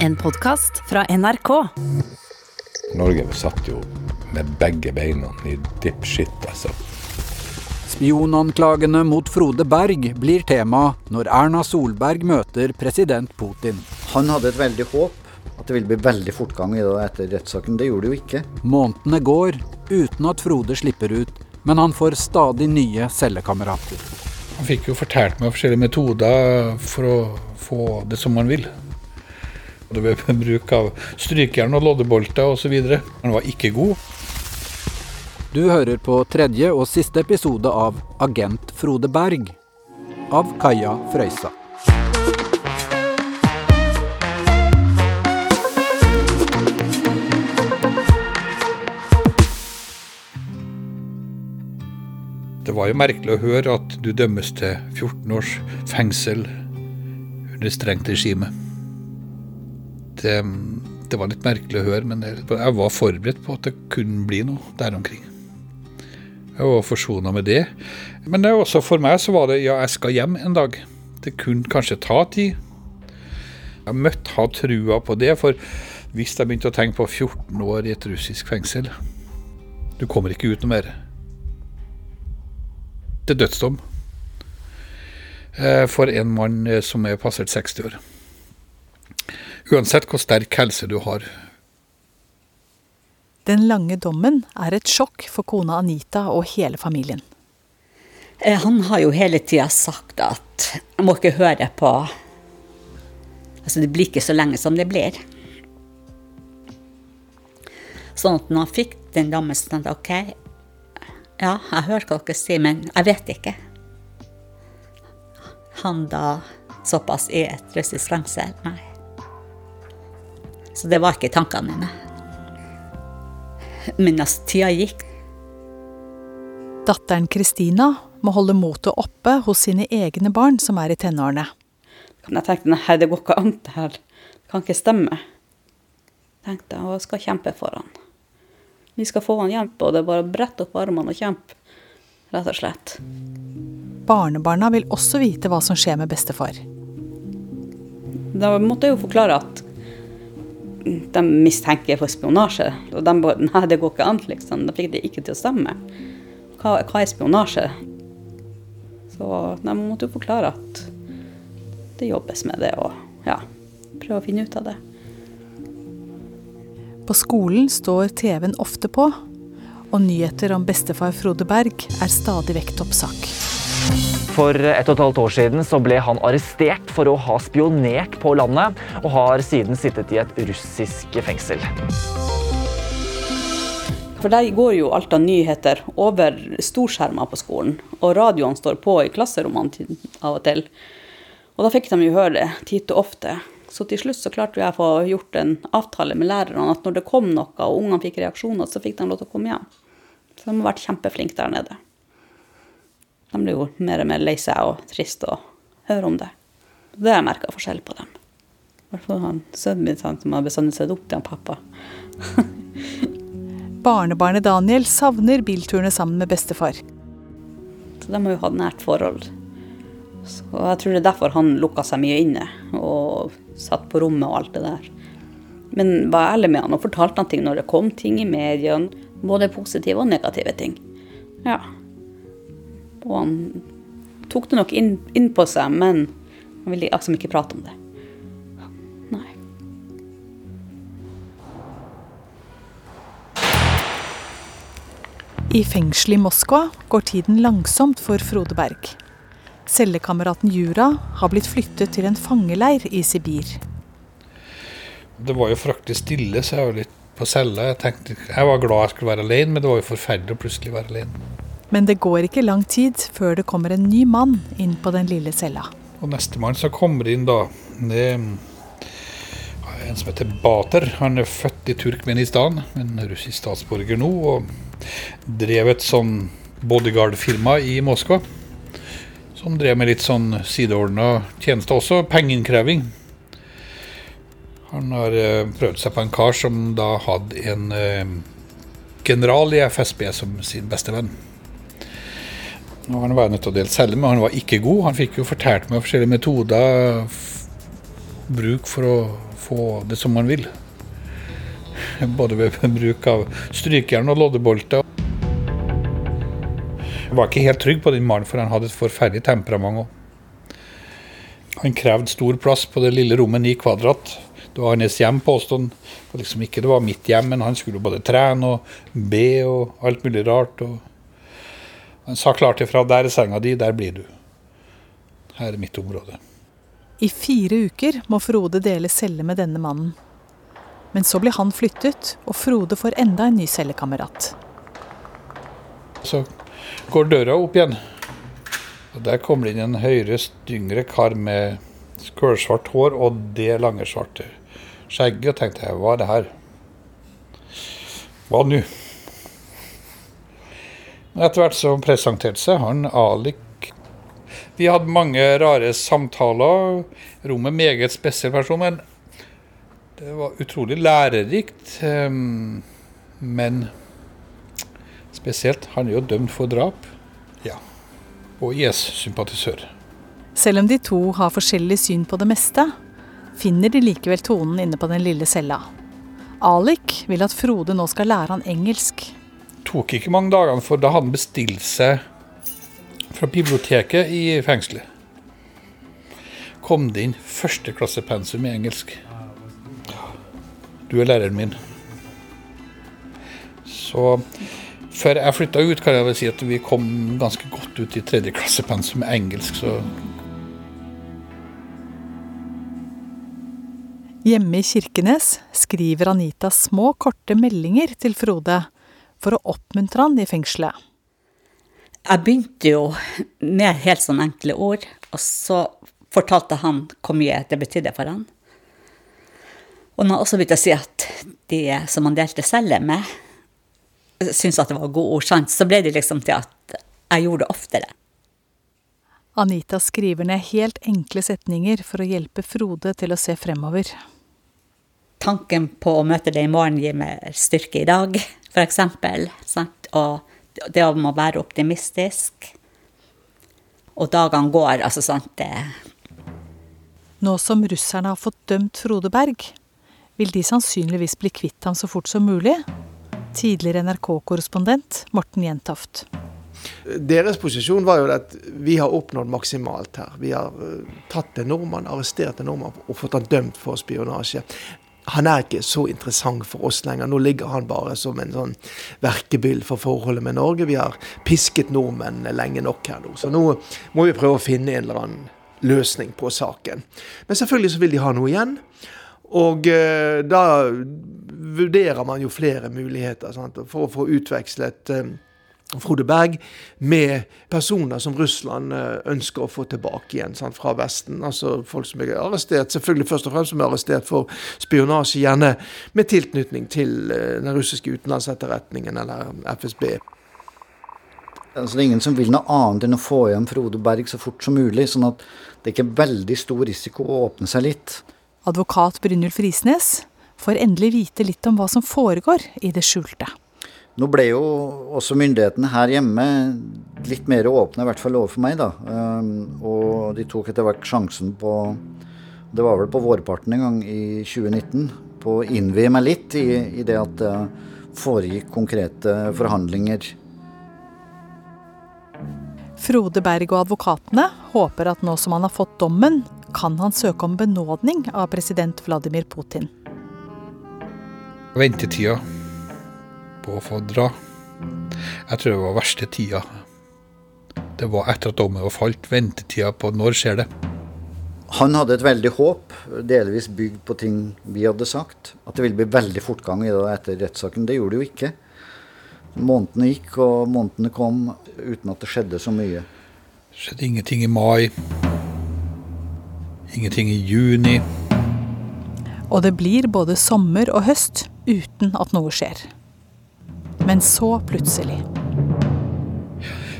En podkast fra NRK. Norge satt jo med begge beina i dipshit, altså. Spionanklagene mot Frode Berg blir tema når Erna Solberg møter president Putin. Han hadde et veldig håp at det ville bli veldig fortgang i det etter rettssaken. Det gjorde det jo ikke. Månedene går uten at Frode slipper ut, men han får stadig nye cellekamerater. Han fikk jo fortalt meg forskjellige metoder for å få det som han vil. Det ble bruk av strykjern og loddebolter osv. Han var ikke god. Du hører på tredje og siste episode av Agent Frode Berg av Kaja Frøysa. Det var jo merkelig å høre at du dømmes til 14 års fengsel under strengt regime. Det, det var litt merkelig å høre, men jeg var forberedt på at det kunne bli noe der omkring. Jeg var forsona med det. Men det også for meg så var det ja, jeg skal hjem en dag. Det kunne kanskje ta tid. Jeg møtte ha trua på det, for hvis jeg begynte å tenke på 14 år i et russisk fengsel Du kommer ikke ut noe mer. Er dødsdom eh, for en mann eh, som er passert 60 år. Uansett hvor sterk helse du har. Den lange dommen er et sjokk for kona Anita og hele familien. Eh, han har jo hele tida sagt at jeg må ikke høre på Altså, det blir ikke så lenge som det blir. Sånn at når han fikk den dommen, så tenkte jeg OK, ja, jeg hører hva dere sier, men jeg vet ikke. Han da såpass i et russisk fengsel? Nei. Så det var ikke tankene mine. Men altså, tida gikk. Datteren Kristina må holde motet oppe hos sine egne barn som er i tenårene. Jeg tenkte nei, det går ikke an, det her det kan ikke stemme. tenkte jeg, og jeg skal kjempe for han. Vi skal få han hjelp, og det er bare å brette opp armene og kjempe, rett og slett. Barnebarna vil også vite hva som skjer med bestefar. Da måtte jeg jo forklare at de mistenker for spionasje. Og de bare Nei, det går ikke an, liksom. Da fikk det ikke til å stemme. Hva, hva er spionasje? Så de måtte jo forklare at det jobbes med det, og ja, prøve å finne ut av det. På skolen står TV-en ofte på, og nyheter om bestefar Frode Berg er stadig vekk toppsak. For et og et halvt år siden så ble han arrestert for å ha spionert på landet, og har siden sittet i et russisk fengsel. For der går jo alt av nyheter over storskjermer på skolen, og radioene står på i klasserommene av og til. Og da fikk de jo høre det titt og ofte. Så til slutt så klarte jeg å få gjort en avtale med lærerne at når det kom noe og ungene fikk reaksjoner, så fikk de lov til å komme hjem. Så de har vært kjempeflinke der nede. De blir jo mer og mer lei seg og trist å høre om det. Det har jeg merka forskjell på dem. I hvert fall han sønnen min som har bestandig sett opp til han pappa. Barnebarnet Daniel savner bilturene sammen med bestefar. Så de har jo hatt nært forhold. Så jeg tror det er derfor han lukka seg mye inne og satt på rommet og alt det der. Men var ærlig med han og fortalte han ting når det kom ting i mediene. Både positive og negative ting. Ja. Og han tok det nok inn, inn på seg, men han ville liksom ikke prate om det. Nei. I fengselet i Moskva går tiden langsomt for Frode Berg. Cellekameraten Jura har blitt flyttet til en fangeleir i Sibir. Det var jo fryktelig stille, så jeg var litt på cella. Jeg, tenkte, jeg var glad jeg skulle være alene, men det var jo forferdelig å plutselig være alene. Men det går ikke lang tid før det kommer en ny mann inn på den lille cella. Og nestemann som kommer inn da, det er en som heter Bater. Han er født i Turkmenistan, men russisk statsborger nå. Og drev et sånn bodyguard-firma i Moskva. Som drev med litt sånn sideordna tjenester også, pengeinnkreving. Han har eh, prøvd seg på en kar som da hadde en eh, general i FSB som sin beste venn. Og han var nødt til å dele celle, men han var ikke god. Han fikk jo fortalt meg forskjellige metoder bruk for å få det som man vil. Både ved bruk av strykejern og loddebolter. Jeg var ikke helt trygg på den mannen, for han hadde et forferdelig temperament òg. Han krevde stor plass på det lille rommet ni kvadrat. Det var hans hjem, påsto han. Liksom ikke det var mitt hjem, men han skulle både trene og be og alt mulig rart. Han sa klart ifra. Der er senga di, der blir du. Her er mitt område. I fire uker må Frode dele celle med denne mannen. Men så blir han flyttet, og Frode får enda en ny cellekamerat. Så går døra opp igjen. Og Der kommer det inn en høyere, yngre kar med skålsvart hår og det lange, svarte skjegget. Og tenkte jeg, hva er det her? Hva nå? Etter hvert så presenterte seg han Alik. Vi hadde mange rare samtaler. Rommet meget spesiell person, men det var utrolig lærerikt. ehm, Men spesielt, han er jo dømt for drap. Ja. Og IS-sympatisør. Selv om de to har forskjellig syn på det meste, finner de likevel tonen inne på den lille cella. Alik vil at Frode nå skal lære han engelsk. Det tok ikke mange dagene, for da hadde han bestilt seg fra biblioteket i fengselet. Kom det inn førsteklassepensum i engelsk. Du er læreren min. Så før jeg flytta ut, kan jeg vel si at vi kom ganske godt ut i tredjeklassepensum med engelsk, så Hjemme i Kirkenes skriver Anita små, korte meldinger til Frode for å oppmuntre han i fengselet. Jeg begynte jo med helt sånne enkle ord, og så fortalte han hvor mye det betydde for han. Og nå har jeg også begynt å si at de som han delte celle med, syntes at det var god ord, så ble det liksom til at jeg gjorde det oftere. Anita skriver ned helt enkle setninger for å hjelpe Frode til å se fremover. Tanken på å møte deg i morgen gir meg styrke i dag, for eksempel. Og det om å være optimistisk. Og dagene går, altså sant det Nå som russerne har fått dømt Frode Berg, vil de sannsynligvis bli kvitt ham så fort som mulig. Tidligere NRK-korrespondent Morten Jentoft. Deres posisjon var jo at vi har oppnådd maksimalt her. Vi har eh, tatt en nordmann, arrestert en nordmann og fått han dømt for spionasje. Han er ikke så interessant for oss lenger. Nå ligger han bare som en sånn verkebyll for forholdet med Norge. Vi har pisket nordmenn lenge nok her nå. Så nå må vi prøve å finne en eller annen løsning på saken. Men selvfølgelig så vil de ha noe igjen. Og eh, da vurderer man jo flere muligheter sant? for å få utvekslet eh, Frode Berg med personer som Russland eh, ønsker å få tilbake igjen sant, fra Vesten. Altså folk som er arrestert, selvfølgelig først og fremst som er arrestert for spionasje, gjerne med tilknytning til eh, den russiske utenlandsetterretningen eller FSB. Altså, det er ingen som vil noe annet enn å få igjen Frode Berg så fort som mulig. Sånn at det er ikke veldig stor risiko å åpne seg litt. Advokat Brynjulf Risnes får endelig vite litt om hva som foregår i det skjulte. Nå ble jo også myndighetene her hjemme litt mer åpne, i hvert fall overfor meg, da. Um, og de tok etter hvert sjansen på Det var vel på vårparten en gang i 2019. På å innvie meg litt i, i det at det foregikk konkrete forhandlinger. Frode Berg og advokatene håper at nå som han har fått dommen, kan han søke om benådning av president Vladimir Putin. ventetida på å få dra. Jeg tror det var verste tida. Det var etter at dommen var falt. Ventetida på når skjer det. Han hadde et veldig håp, delvis bygd på ting vi hadde sagt. At det ville bli veldig fortgang i det etter rettssaken. Det gjorde det jo ikke. Månedene gikk, og månedene kom uten at det skjedde så mye. Det skjedde ingenting i mai. Ingenting i juni. Og det blir både sommer og høst uten at noe skjer. Men så plutselig.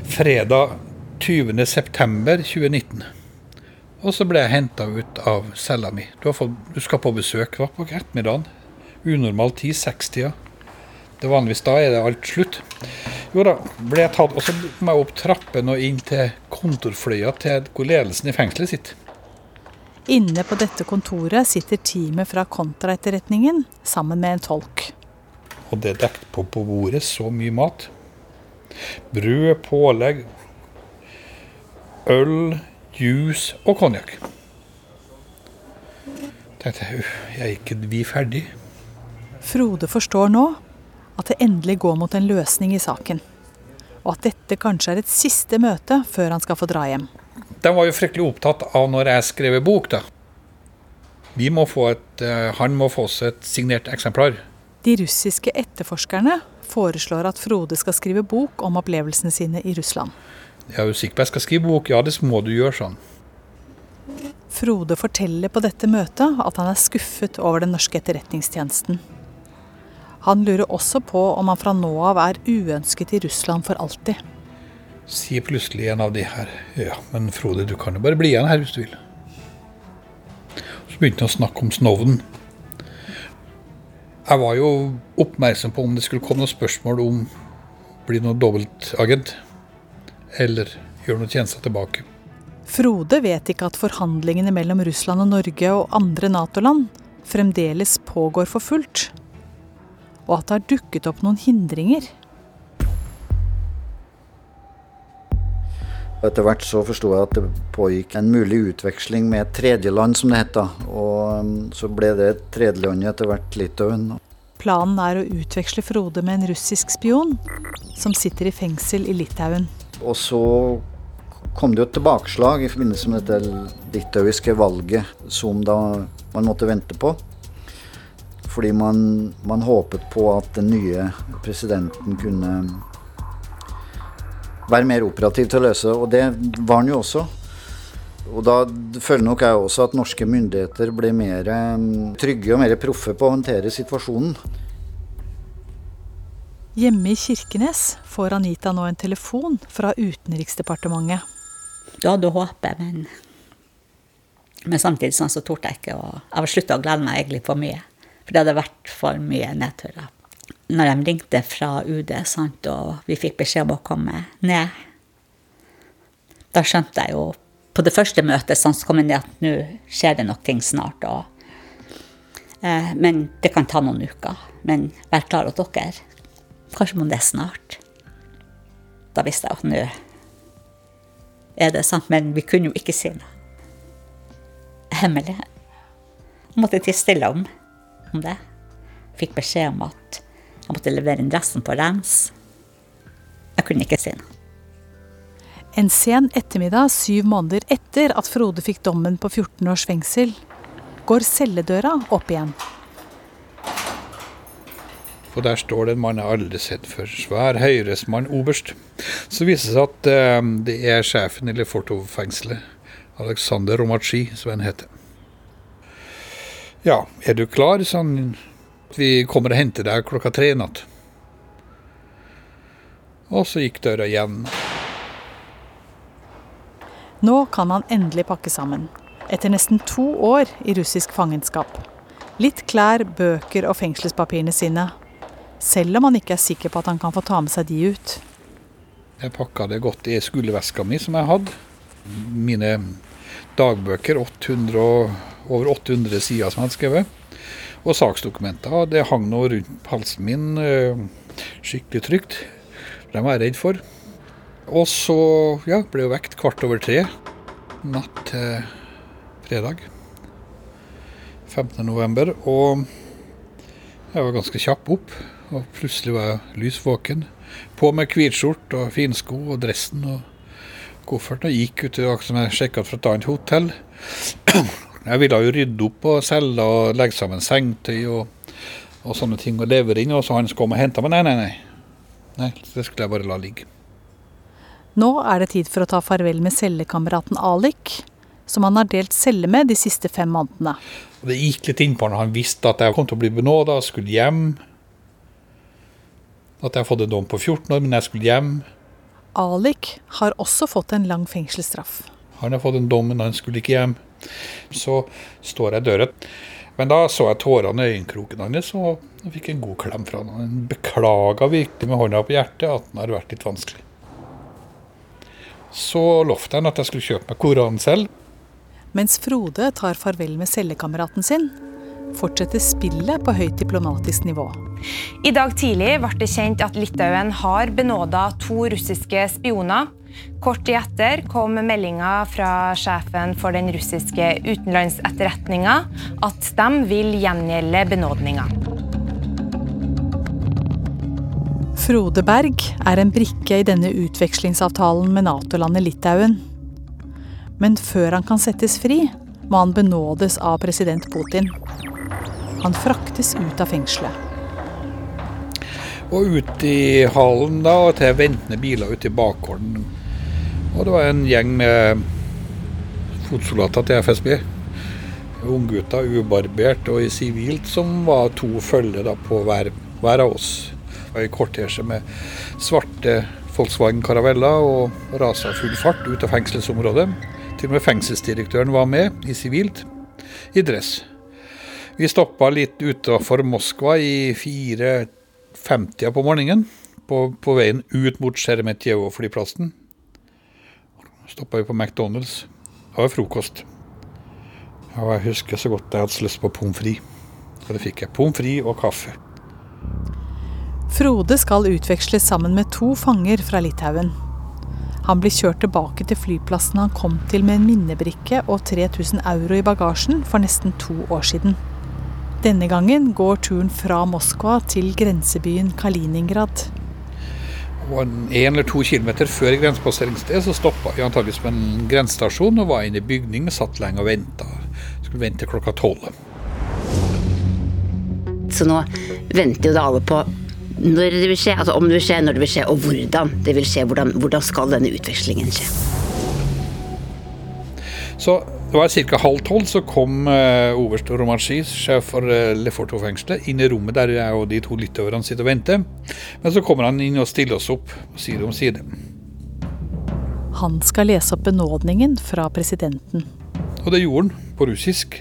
Fredag 20. september 2019. Og så ble jeg henta ut av cella mi. Du, fått, du skal på besøk hva? var på ettermiddagen. Unormal tid, sekstida. Det vanligvis da er det alt slutt. Jo da, ble jeg tatt, og så må jeg opp trappen og inn til kontorfløya til hvor ledelsen i fengselet sitter. Inne på dette kontoret sitter teamet fra kontraetterretningen sammen med en tolk. Og det dekket på på bordet så mye mat. Brød, pålegg, øl, juice og konjakk. Tenkte jeg, «Uff, er ikke vi ferdig? Frode forstår nå at det endelig går mot en løsning i saken. Og at dette kanskje er et siste møte før han skal få dra hjem. De var jo fryktelig opptatt av når jeg skrev bok, da. Vi må få et, eh, han må få oss et signert eksemplar. De russiske etterforskerne foreslår at Frode skal skrive bok om opplevelsene sine i Russland. Jeg er du sikker på jeg skal skrive bok. Ja, det må du gjøre sånn. Frode forteller på dette møtet at han er skuffet over den norske etterretningstjenesten. Han lurer også på om han fra nå av er uønsket i Russland for alltid. Sier plutselig en av de her Ja, men Frode, du kan jo bare bli igjen her hvis du vil. Så begynte han å snakke om Snovden. Jeg var jo oppmerksom på om det skulle komme noen spørsmål om bli noe dobbeltagent. Eller gjøre noen tjenester tilbake. Frode vet ikke at forhandlingene mellom Russland og Norge og andre Nato-land fremdeles pågår for fullt. Og at det har dukket opp noen hindringer. Etter hvert så forsto jeg at det pågikk en mulig utveksling med et tredjeland, som det het da. Og um, så ble det tredjelandet etter hvert Litauen. Planen er å utveksle Frode med en russisk spion som sitter i fengsel i Litauen. Og så kom det jo et tilbakeslag i forbindelse med dette litauiske valget som da man måtte vente på. Fordi man, man håpet på at den nye presidenten kunne være mer operativ til å løse, og det var han jo også. Og da føler nok jeg også at norske myndigheter ble mer mm, trygge og mer proffe på å håndtere situasjonen. Hjemme i Kirkenes får Anita nå en telefon fra Utenriksdepartementet. Du hadde håpet, men, men samtidig sånn så torde jeg ikke. å jeg var slutta å glede meg egentlig for mye. For det hadde vært for mye nedturer. Når de ringte fra UD sant, og vi fikk beskjed om å komme ned, da skjønte jeg jo på det første møtet sånn, så kom jeg ned at nå skjer det nok ting snart. Og, eh, men det kan ta noen uker. Men vær klar hos dere. Kanskje må det snart. Da visste jeg at nå er det sant, men vi kunne jo ikke si noe. Hemmelig. Måtte tie stille om, om det. Fikk beskjed om at jeg måtte levere inn dressen på rens. Jeg kunne ikke si noe. En sen ettermiddag syv måneder etter at Frode fikk dommen på 14 års fengsel, går celledøra opp igjen. Og der står det en mann jeg aldri sett før. Svær høyresmann oberst. Så viser det seg at eh, det er sjefen i Lefortov-fengselet. Alexander Romachi, som han heter. Ja, er du klar? sa han. Vi kommer og henter deg klokka tre i natt. Og så gikk døra igjen. Nå kan han endelig pakke sammen. Etter nesten to år i russisk fangenskap. Litt klær, bøker og fengselspapirene sine. Selv om han ikke er sikker på at han kan få ta med seg de ut. Jeg pakka det godt i skoleveska mi som jeg hadde. Mine dagbøker, 800, over 800 sider som jeg hadde skrevet. Og saksdokumenter. Det hang nå rundt halsen min eh, skikkelig trygt. Det var jeg redd for. Og så ja, ble jeg vekt kvart over tre natt til fredag. 15. november. Og jeg var ganske kjapp opp. Og plutselig var jeg lys våken. På med hvitskjorte og finsko og dressen og kofferten. Og gikk ut akkurat som jeg sjekka fra et annet hotell. Jeg ville jo rydde opp og selge og legge sammen sengetøy og, og sånne ting og levere inn. Og så han skulle komme og hente meg. Nei, nei, nei. Nei, Det skulle jeg bare la ligge. Nå er det tid for å ta farvel med cellekameraten Alik, som han har delt celle med de siste fem månedene. Det gikk litt innpå når han visste at jeg kom til å bli benåda, skulle hjem. At jeg har fått en dom på 14 år, men jeg skulle hjem. Alik har også fått en lang fengselsstraff. Han har fått en dom, men han skulle ikke hjem. Så står jeg i døra. Men da så jeg tårene i øyekroken hans, og jeg fikk en god klem fra han. Han beklaga virkelig med hånda på hjertet at den har vært litt vanskelig. Så lovte han at jeg skulle kjøpe meg Koranen selv. Mens Frode tar farvel med cellekameraten sin, fortsetter spillet på høyt diplomatisk nivå. I dag tidlig ble det kjent at Litauen har benåda to russiske spioner. Kort tid etter kom meldinga fra sjefen for den russiske utenlandsetterretninga at de vil gjengjelde benådninga. Frode Berg er en brikke i denne utvekslingsavtalen med Nato-landet Litauen. Men før han kan settes fri, må han benådes av president Putin. Han fraktes ut av fengselet. Og ut i hallen da, og til ventende biler ute i bakgården. Og det var en gjeng med fotsoldater til FSB. Unggutter, ubarbert og i sivilt, som var to følge da, på hver, hver av oss i kortesje med svarte Volkswagen Caravella og rasa full fart ut av fengselsområdet. Til og med fengselsdirektøren var med, i sivilt, i dress. Vi stoppa litt utafor Moskva i 4.50 på morgenen, på, på, veien ut mot Sheremetjevo-flyplassen. Stoppa vi på McDonald's. Det var frokost. Og jeg husker så godt jeg hadde lyst på pommes frites. Og det fikk jeg. Pommes frites og kaffe. Frode skal utveksles sammen med to fanger fra Litauen. Han blir kjørt tilbake til flyplassen han kom til med en minnebrikke og 3000 euro i bagasjen for nesten to år siden. Denne gangen går turen fra Moskva til grensebyen Kaliningrad. En, eller to kilometer før grensepasseringsstedet så stoppa vi antakeligvis på en grensestasjon og var inne i bygning og satt lenge og venta. Skulle vente klokka tolv. Så nå venter jo da alle på når det vil skje, altså om det vil skje, når det vil skje, og hvordan det vil skje. Hvordan, hvordan skal denne utvekslingen skje? Så det var ca. halv tolv så kom uh, oberst Romanski, sjef for uh, Leforto-fengselet, inn i rommet der jeg og de to litauerne sitter og venter. Men så kommer han inn og stiller oss opp side om side. Han skal lese opp benådningen fra presidenten. Og det gjorde han, på russisk.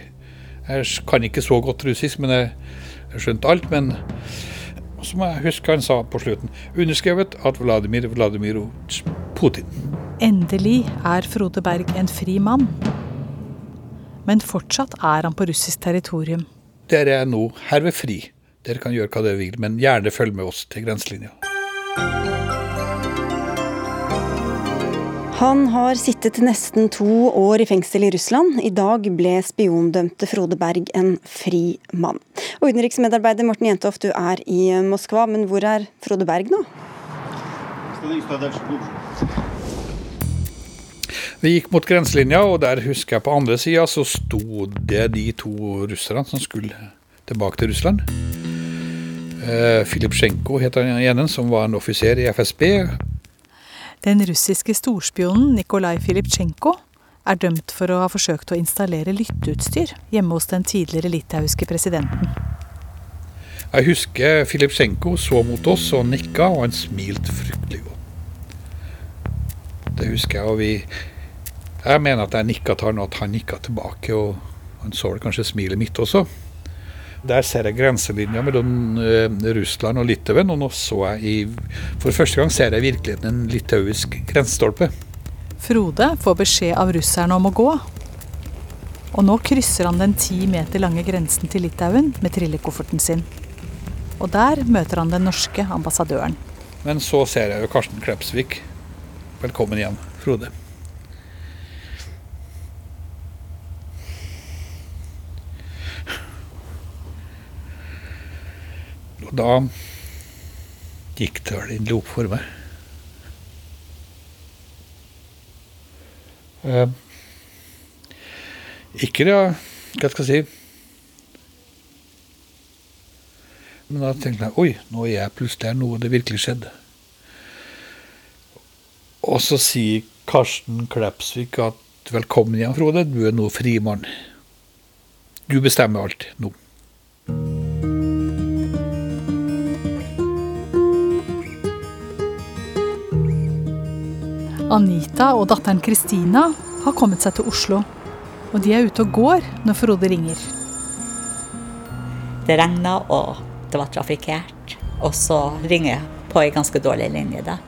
Jeg kan ikke så godt russisk, men jeg, jeg skjønte alt. Men som jeg husker han sa på slutten, underskrevet at Vladimir Vladimirovitsj Putin. Endelig er Frode Berg en fri mann. Men fortsatt er han på russisk territorium. Dere er nå herved fri. Dere kan gjøre hva dere vil, men gjerne følg med oss til grenselinja. Han har sittet nesten to år i fengsel i Russland. I dag ble spiondømte Frode Berg en fri mann. Og Utenriksmedarbeider Morten Jentoft, du er i Moskva, men hvor er Frode Berg nå? Vi gikk mot grenselinja, og der husker jeg på andre sida så sto det de to russerne som skulle tilbake til Russland. Eh, Filipsjenko het han ene, som var en offiser i FSB. Den russiske storspionen Nikolai Filipsjenko er dømt for å ha forsøkt å installere lytteutstyr hjemme hos den tidligere litauiske presidenten. Jeg husker Filipsjenko så mot oss og nikka, og han smilte fryktelig godt. Det husker jeg, og vi Jeg mener at jeg nikka til han, og at han nikka tilbake, og han så vel kanskje smilet mitt også. Der ser jeg grenselinja mellom uh, Russland og Litauen, og nå så jeg i For første gang ser jeg i virkeligheten en litauisk grensestolpe. Frode får beskjed av russerne om å gå. Og nå krysser han den ti meter lange grensen til Litauen med trillekofferten sin. Og der møter han den norske ambassadøren. Men så ser jeg jo Karsten Klepsvik. Velkommen igjen, Frode. Da gikk det vel endelig opp for meg. Eh, ikke det, hva skal jeg si Men da tenkte jeg oi, nå er jeg plutselig nå har det virkelig skjedd. Og så sier Karsten Klepsvik at velkommen igjen, Frode, du er nå frimann. Du bestemmer alt nå. Anita og datteren Kristina har kommet seg til Oslo. Og de er ute og går når Frode ringer. Det regna, og det var trafikkert. Og så ringer jeg på ei ganske dårlig linje da,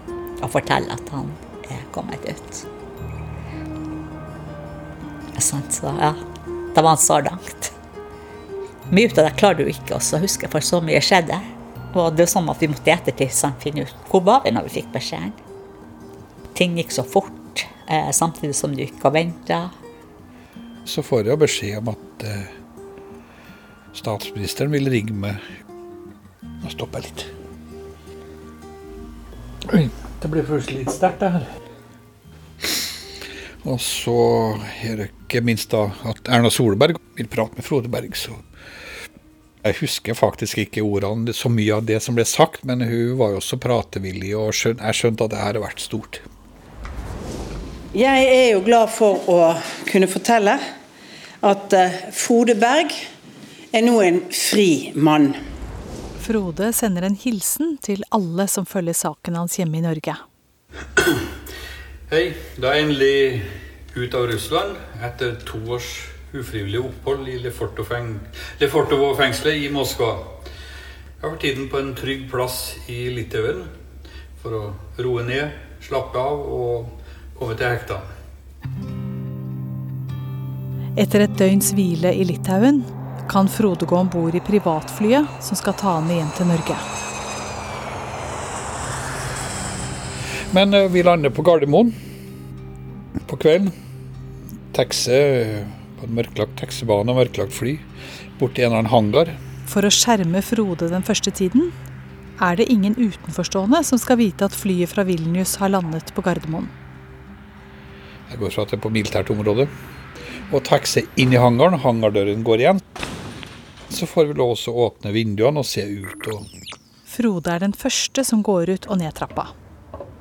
og forteller at han er kommet ut. Så ja, da var han så langt. Mye av det klarer du ikke å huske, for så mye skjedde. Og det er sånn at vi måtte i ettertid finne ut hvor var vi når vi fikk beskjeden. Ting gikk så fort, eh, samtidig som du gikk og venta. Så får jeg beskjed om at eh, statsministeren vil ringe meg. Nå stopper jeg litt. Oi, det ble plutselig litt sterkt, det her. Og så er det ikke minst da at Erna Solberg vil prate med Frode Berg. Så jeg husker faktisk ikke ordene, så mye av det som ble sagt, men hun var jo også pratevillig, og jeg skjønte at det her har vært stort. Jeg er jo glad for å kunne fortelle at eh, Frode Berg er nå en fri mann. Frode sender en hilsen til alle som følger saken hans hjemme i Norge. Hei, da er jeg endelig ut av Russland etter to års ufrivillig opphold i Lefortovo-fengselet i Moskva. Jeg har for tiden på en trygg plass i Litauen for å roe ned, slappe av og komme til hekta. Etter et døgns hvile i Litauen kan Frode gå om bord i privatflyet som skal ta ham igjen til Norge. Men eh, vi lander på Gardermoen på kvelden. Taxi på en mørklagt taxibane og mørklagt fly bort til en eller annen hangar. For å skjerme Frode den første tiden er det ingen utenforstående som skal vite at flyet fra Vilnius har landet på Gardermoen. Jeg går fra at det er på militært område. Og taxi inn i hangaren. Hangardøren går igjen. Så får vi lov å åpne vinduene og se ut. Og... Frode er den første som går ut og ned trappa.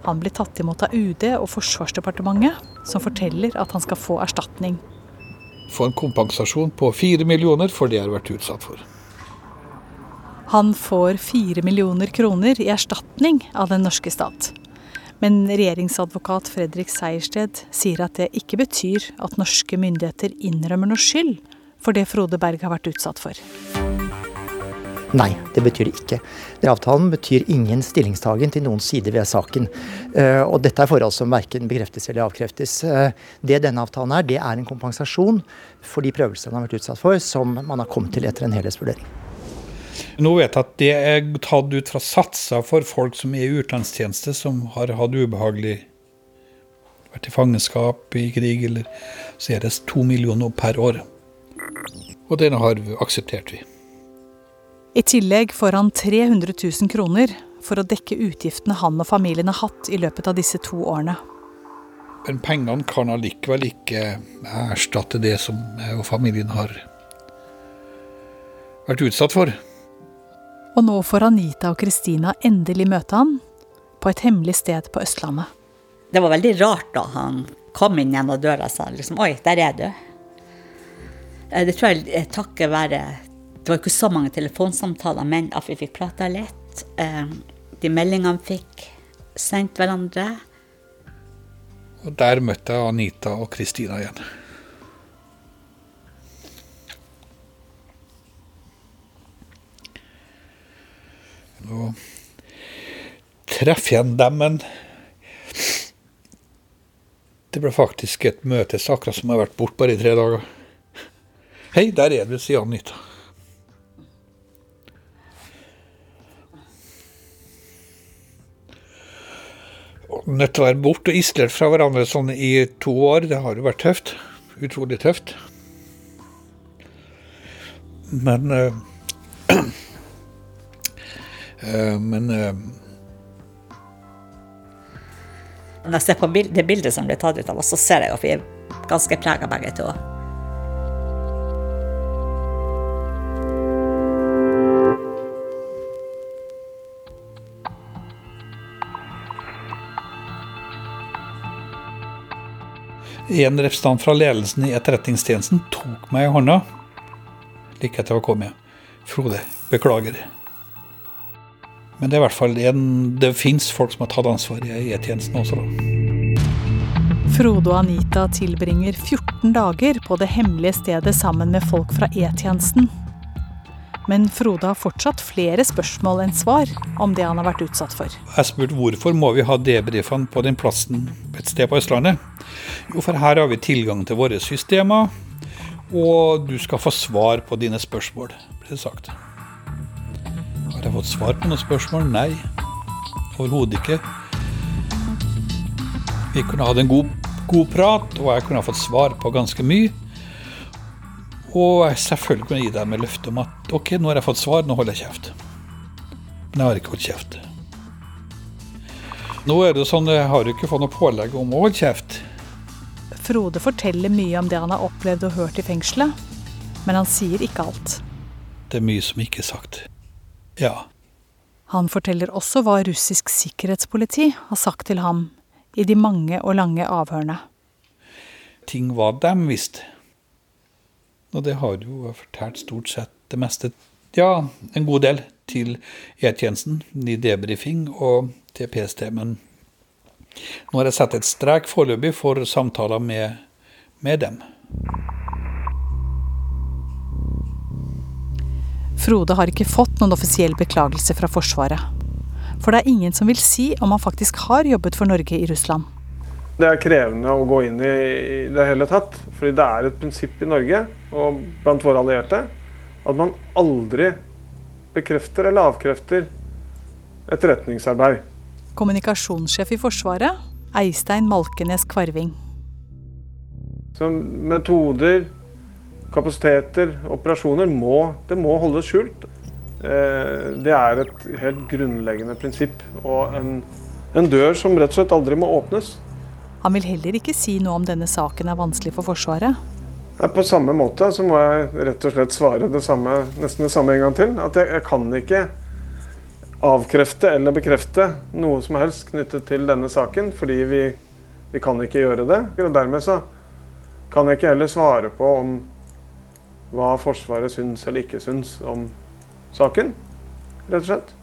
Han blir tatt imot av UD og Forsvarsdepartementet, som forteller at han skal få erstatning. Få en kompensasjon på fire millioner for det jeg har vært utsatt for. Han får fire millioner kroner i erstatning av den norske stat. Men regjeringsadvokat Fredrik Sejersted sier at det ikke betyr at norske myndigheter innrømmer noe skyld for det Frode Berg har vært utsatt for. Nei, det betyr det ikke. Den avtalen betyr ingen stillingstagen til noen side ved saken. Uh, og dette er forhold som verken bekreftes eller avkreftes. Uh, det denne avtalen er, det er en kompensasjon for de prøvelsene han har vært utsatt for, som man har kommet til etter en helhetsvurdering. Nå vet jeg at det er tatt ut fra satser for folk som er i utenlandstjeneste, som har hatt ubehagelig vært i fangenskap i krig, eller så er det to millioner per år. Og det har akseptert vi. I tillegg får han 300 000 kroner for å dekke utgiftene han og familien har hatt i løpet av disse to årene. Men pengene kan allikevel ikke erstatte det som jeg og familien har vært utsatt for. Og nå får Anita og Kristina endelig møte han på et hemmelig sted på Østlandet. Det var veldig rart da han kom inn gjennom døra og sa liksom Oi, der er du. Eh, det tror jeg takket være Det var ikke så mange telefonsamtaler, men at vi fikk prata litt. Eh, de meldingene fikk sendt hverandre. Og der møtte jeg Anita og Kristina igjen. Nå treffer igjen dem, men det ble faktisk et møte, akkurat som jeg har vært borte bare i tre dager. Hei, der er du, sier Anita. Nødt til å være borte og isolert fra hverandre sånn i to år, det har jo vært tøft. Utrolig tøft. Men øh, øh, Men uh, Når jeg ser på det bildet som ble tatt ut av oss, så ser jeg at vi er ganske prega begge to. En representant fra ledelsen i Etterretningstjenesten tok meg i hånda like etter å ha kommet. Frode, beklager. Men det er i hvert fall en, det fins folk som har tatt ansvar i E-tjenesten også, da. Frode og Anita tilbringer 14 dager på det hemmelige stedet sammen med folk fra E-tjenesten. Men Frode har fortsatt flere spørsmål enn svar om det han har vært utsatt for. Jeg spurte hvorfor må vi ha debrifene på den plassen et sted på Østlandet. Jo, for her har vi tilgang til våre systemer, og du skal få svar på dine spørsmål, ble det sagt. Har jeg fått svar på noen spørsmål? Nei, overhodet ikke. Vi kunne hatt en god, god prat, og jeg kunne ha fått svar på ganske mye. Og jeg selvfølgelig kunne gi dem et løfte om at ok, nå har jeg fått svar, nå holder jeg kjeft. Men jeg har ikke holdt kjeft. Nå er det jo sånn, jeg har jo ikke fått noe pålegg om å holde kjeft. Frode forteller mye om det han har opplevd og hørt i fengselet, men han sier ikke alt. Det er mye som ikke er sagt. Ja. Han forteller også hva russisk sikkerhetspoliti har sagt til ham i de mange og lange avhørene. Ting var dem visst. Og det har jo fortalt stort sett det meste. Ja, en god del til E-tjenesten, i debrifing og til PST. Men nå har jeg satt et strek foreløpig for samtaler med, med dem. Frode har ikke fått noen offisiell beklagelse fra Forsvaret. For det er ingen som vil si om han faktisk har jobbet for Norge i Russland. Det er krevende å gå inn i det hele tatt. Fordi det er et prinsipp i Norge og blant våre allierte at man aldri bekrefter eller avkrefter etterretningsarbeid. Kommunikasjonssjef i Forsvaret, Eistein Malkenes Kvarving. Så metoder, kapasiteter, operasjoner må, det må holdes skjult. Eh, det er et helt grunnleggende prinsipp og en, en dør som rett og slett aldri må åpnes. Han vil heller ikke si noe om denne saken er vanskelig for Forsvaret. På samme måte så må jeg rett og slett svare det samme, nesten det samme en gang til. At jeg, jeg kan ikke avkrefte eller bekrefte noe som helst knyttet til denne saken, fordi vi, vi kan ikke gjøre det. Og dermed så kan jeg ikke heller svare på om hva Forsvaret syns eller ikke syns om saken, rett og slett.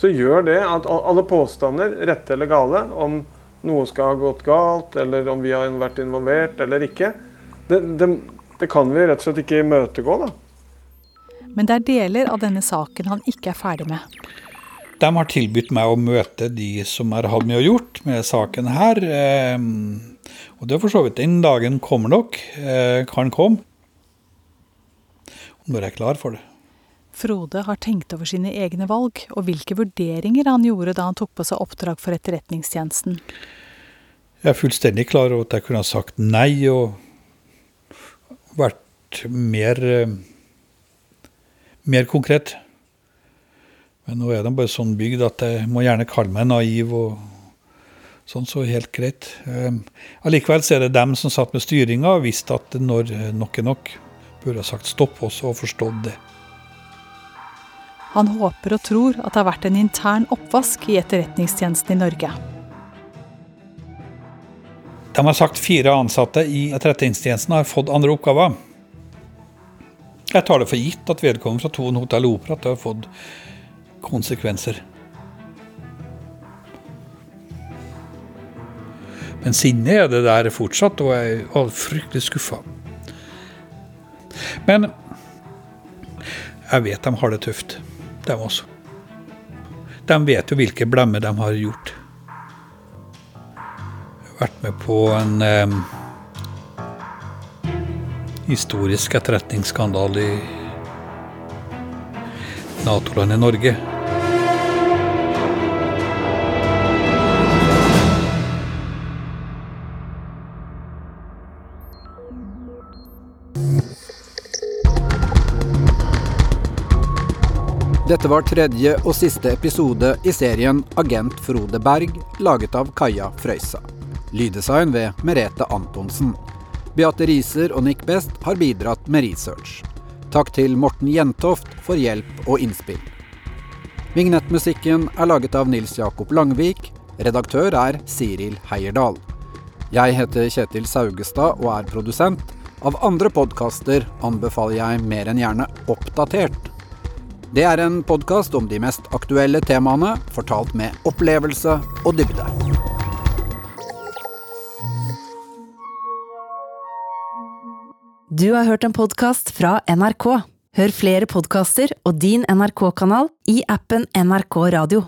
Så gjør det at alle påstander, rette eller gale, om noe skal ha gått galt, eller om vi har vært involvert eller ikke, det, det, det kan vi rett og slett ikke imøtegå, da. Men det er deler av denne saken han ikke er ferdig med. De har tilbudt meg å møte de som har hatt mye å gjort med saken her. Og det er for så vidt den dagen kommer nok, kan komme. Når jeg er klar for det. Frode har tenkt over sine egne valg, og hvilke vurderinger han gjorde da han tok på seg oppdrag for Etterretningstjenesten. Jeg er fullstendig klar over at jeg kunne ha sagt nei og vært mer, mer konkret. Men nå er de bare sånn bygd at jeg må gjerne kalle meg naiv og sånn, så helt greit. Allikevel så er det dem som satt med styringa og visste at når nok er nok, burde ha sagt stopp også og forstått det. Han håper og tror at det har vært en intern oppvask i etterretningstjenesten i Norge. De har sagt fire ansatte i etterretningstjenesten har fått andre oppgaver. Jeg tar det for gitt at vedkommende fra Thon Hotell Opera har fått konsekvenser. Men sinnet er det der fortsatt, og jeg er fryktelig skuffa. Men jeg vet de har det tøft, de også. De vet jo hvilke blemmer de har gjort. Jeg har vært med på en eh, historisk etterretningsskandale i Nato-landet Norge. Dette var tredje og siste episode i serien Agent Frode Berg, laget av Kaja Frøysa. Lyddesign ved Merete Antonsen. Beate Riser og Nick Best har bidratt med research. Takk til Morten Jentoft for hjelp og innspill. Vignettmusikken er laget av Nils Jakob Langvik. Redaktør er Siril Heierdal. Jeg heter Kjetil Saugestad og er produsent. Av andre podkaster anbefaler jeg mer enn gjerne Oppdatert. Det er en podkast om de mest aktuelle temaene, fortalt med opplevelse og dybde. Du har hørt en podkast fra NRK. Hør flere podkaster og din NRK-kanal i appen NRK Radio.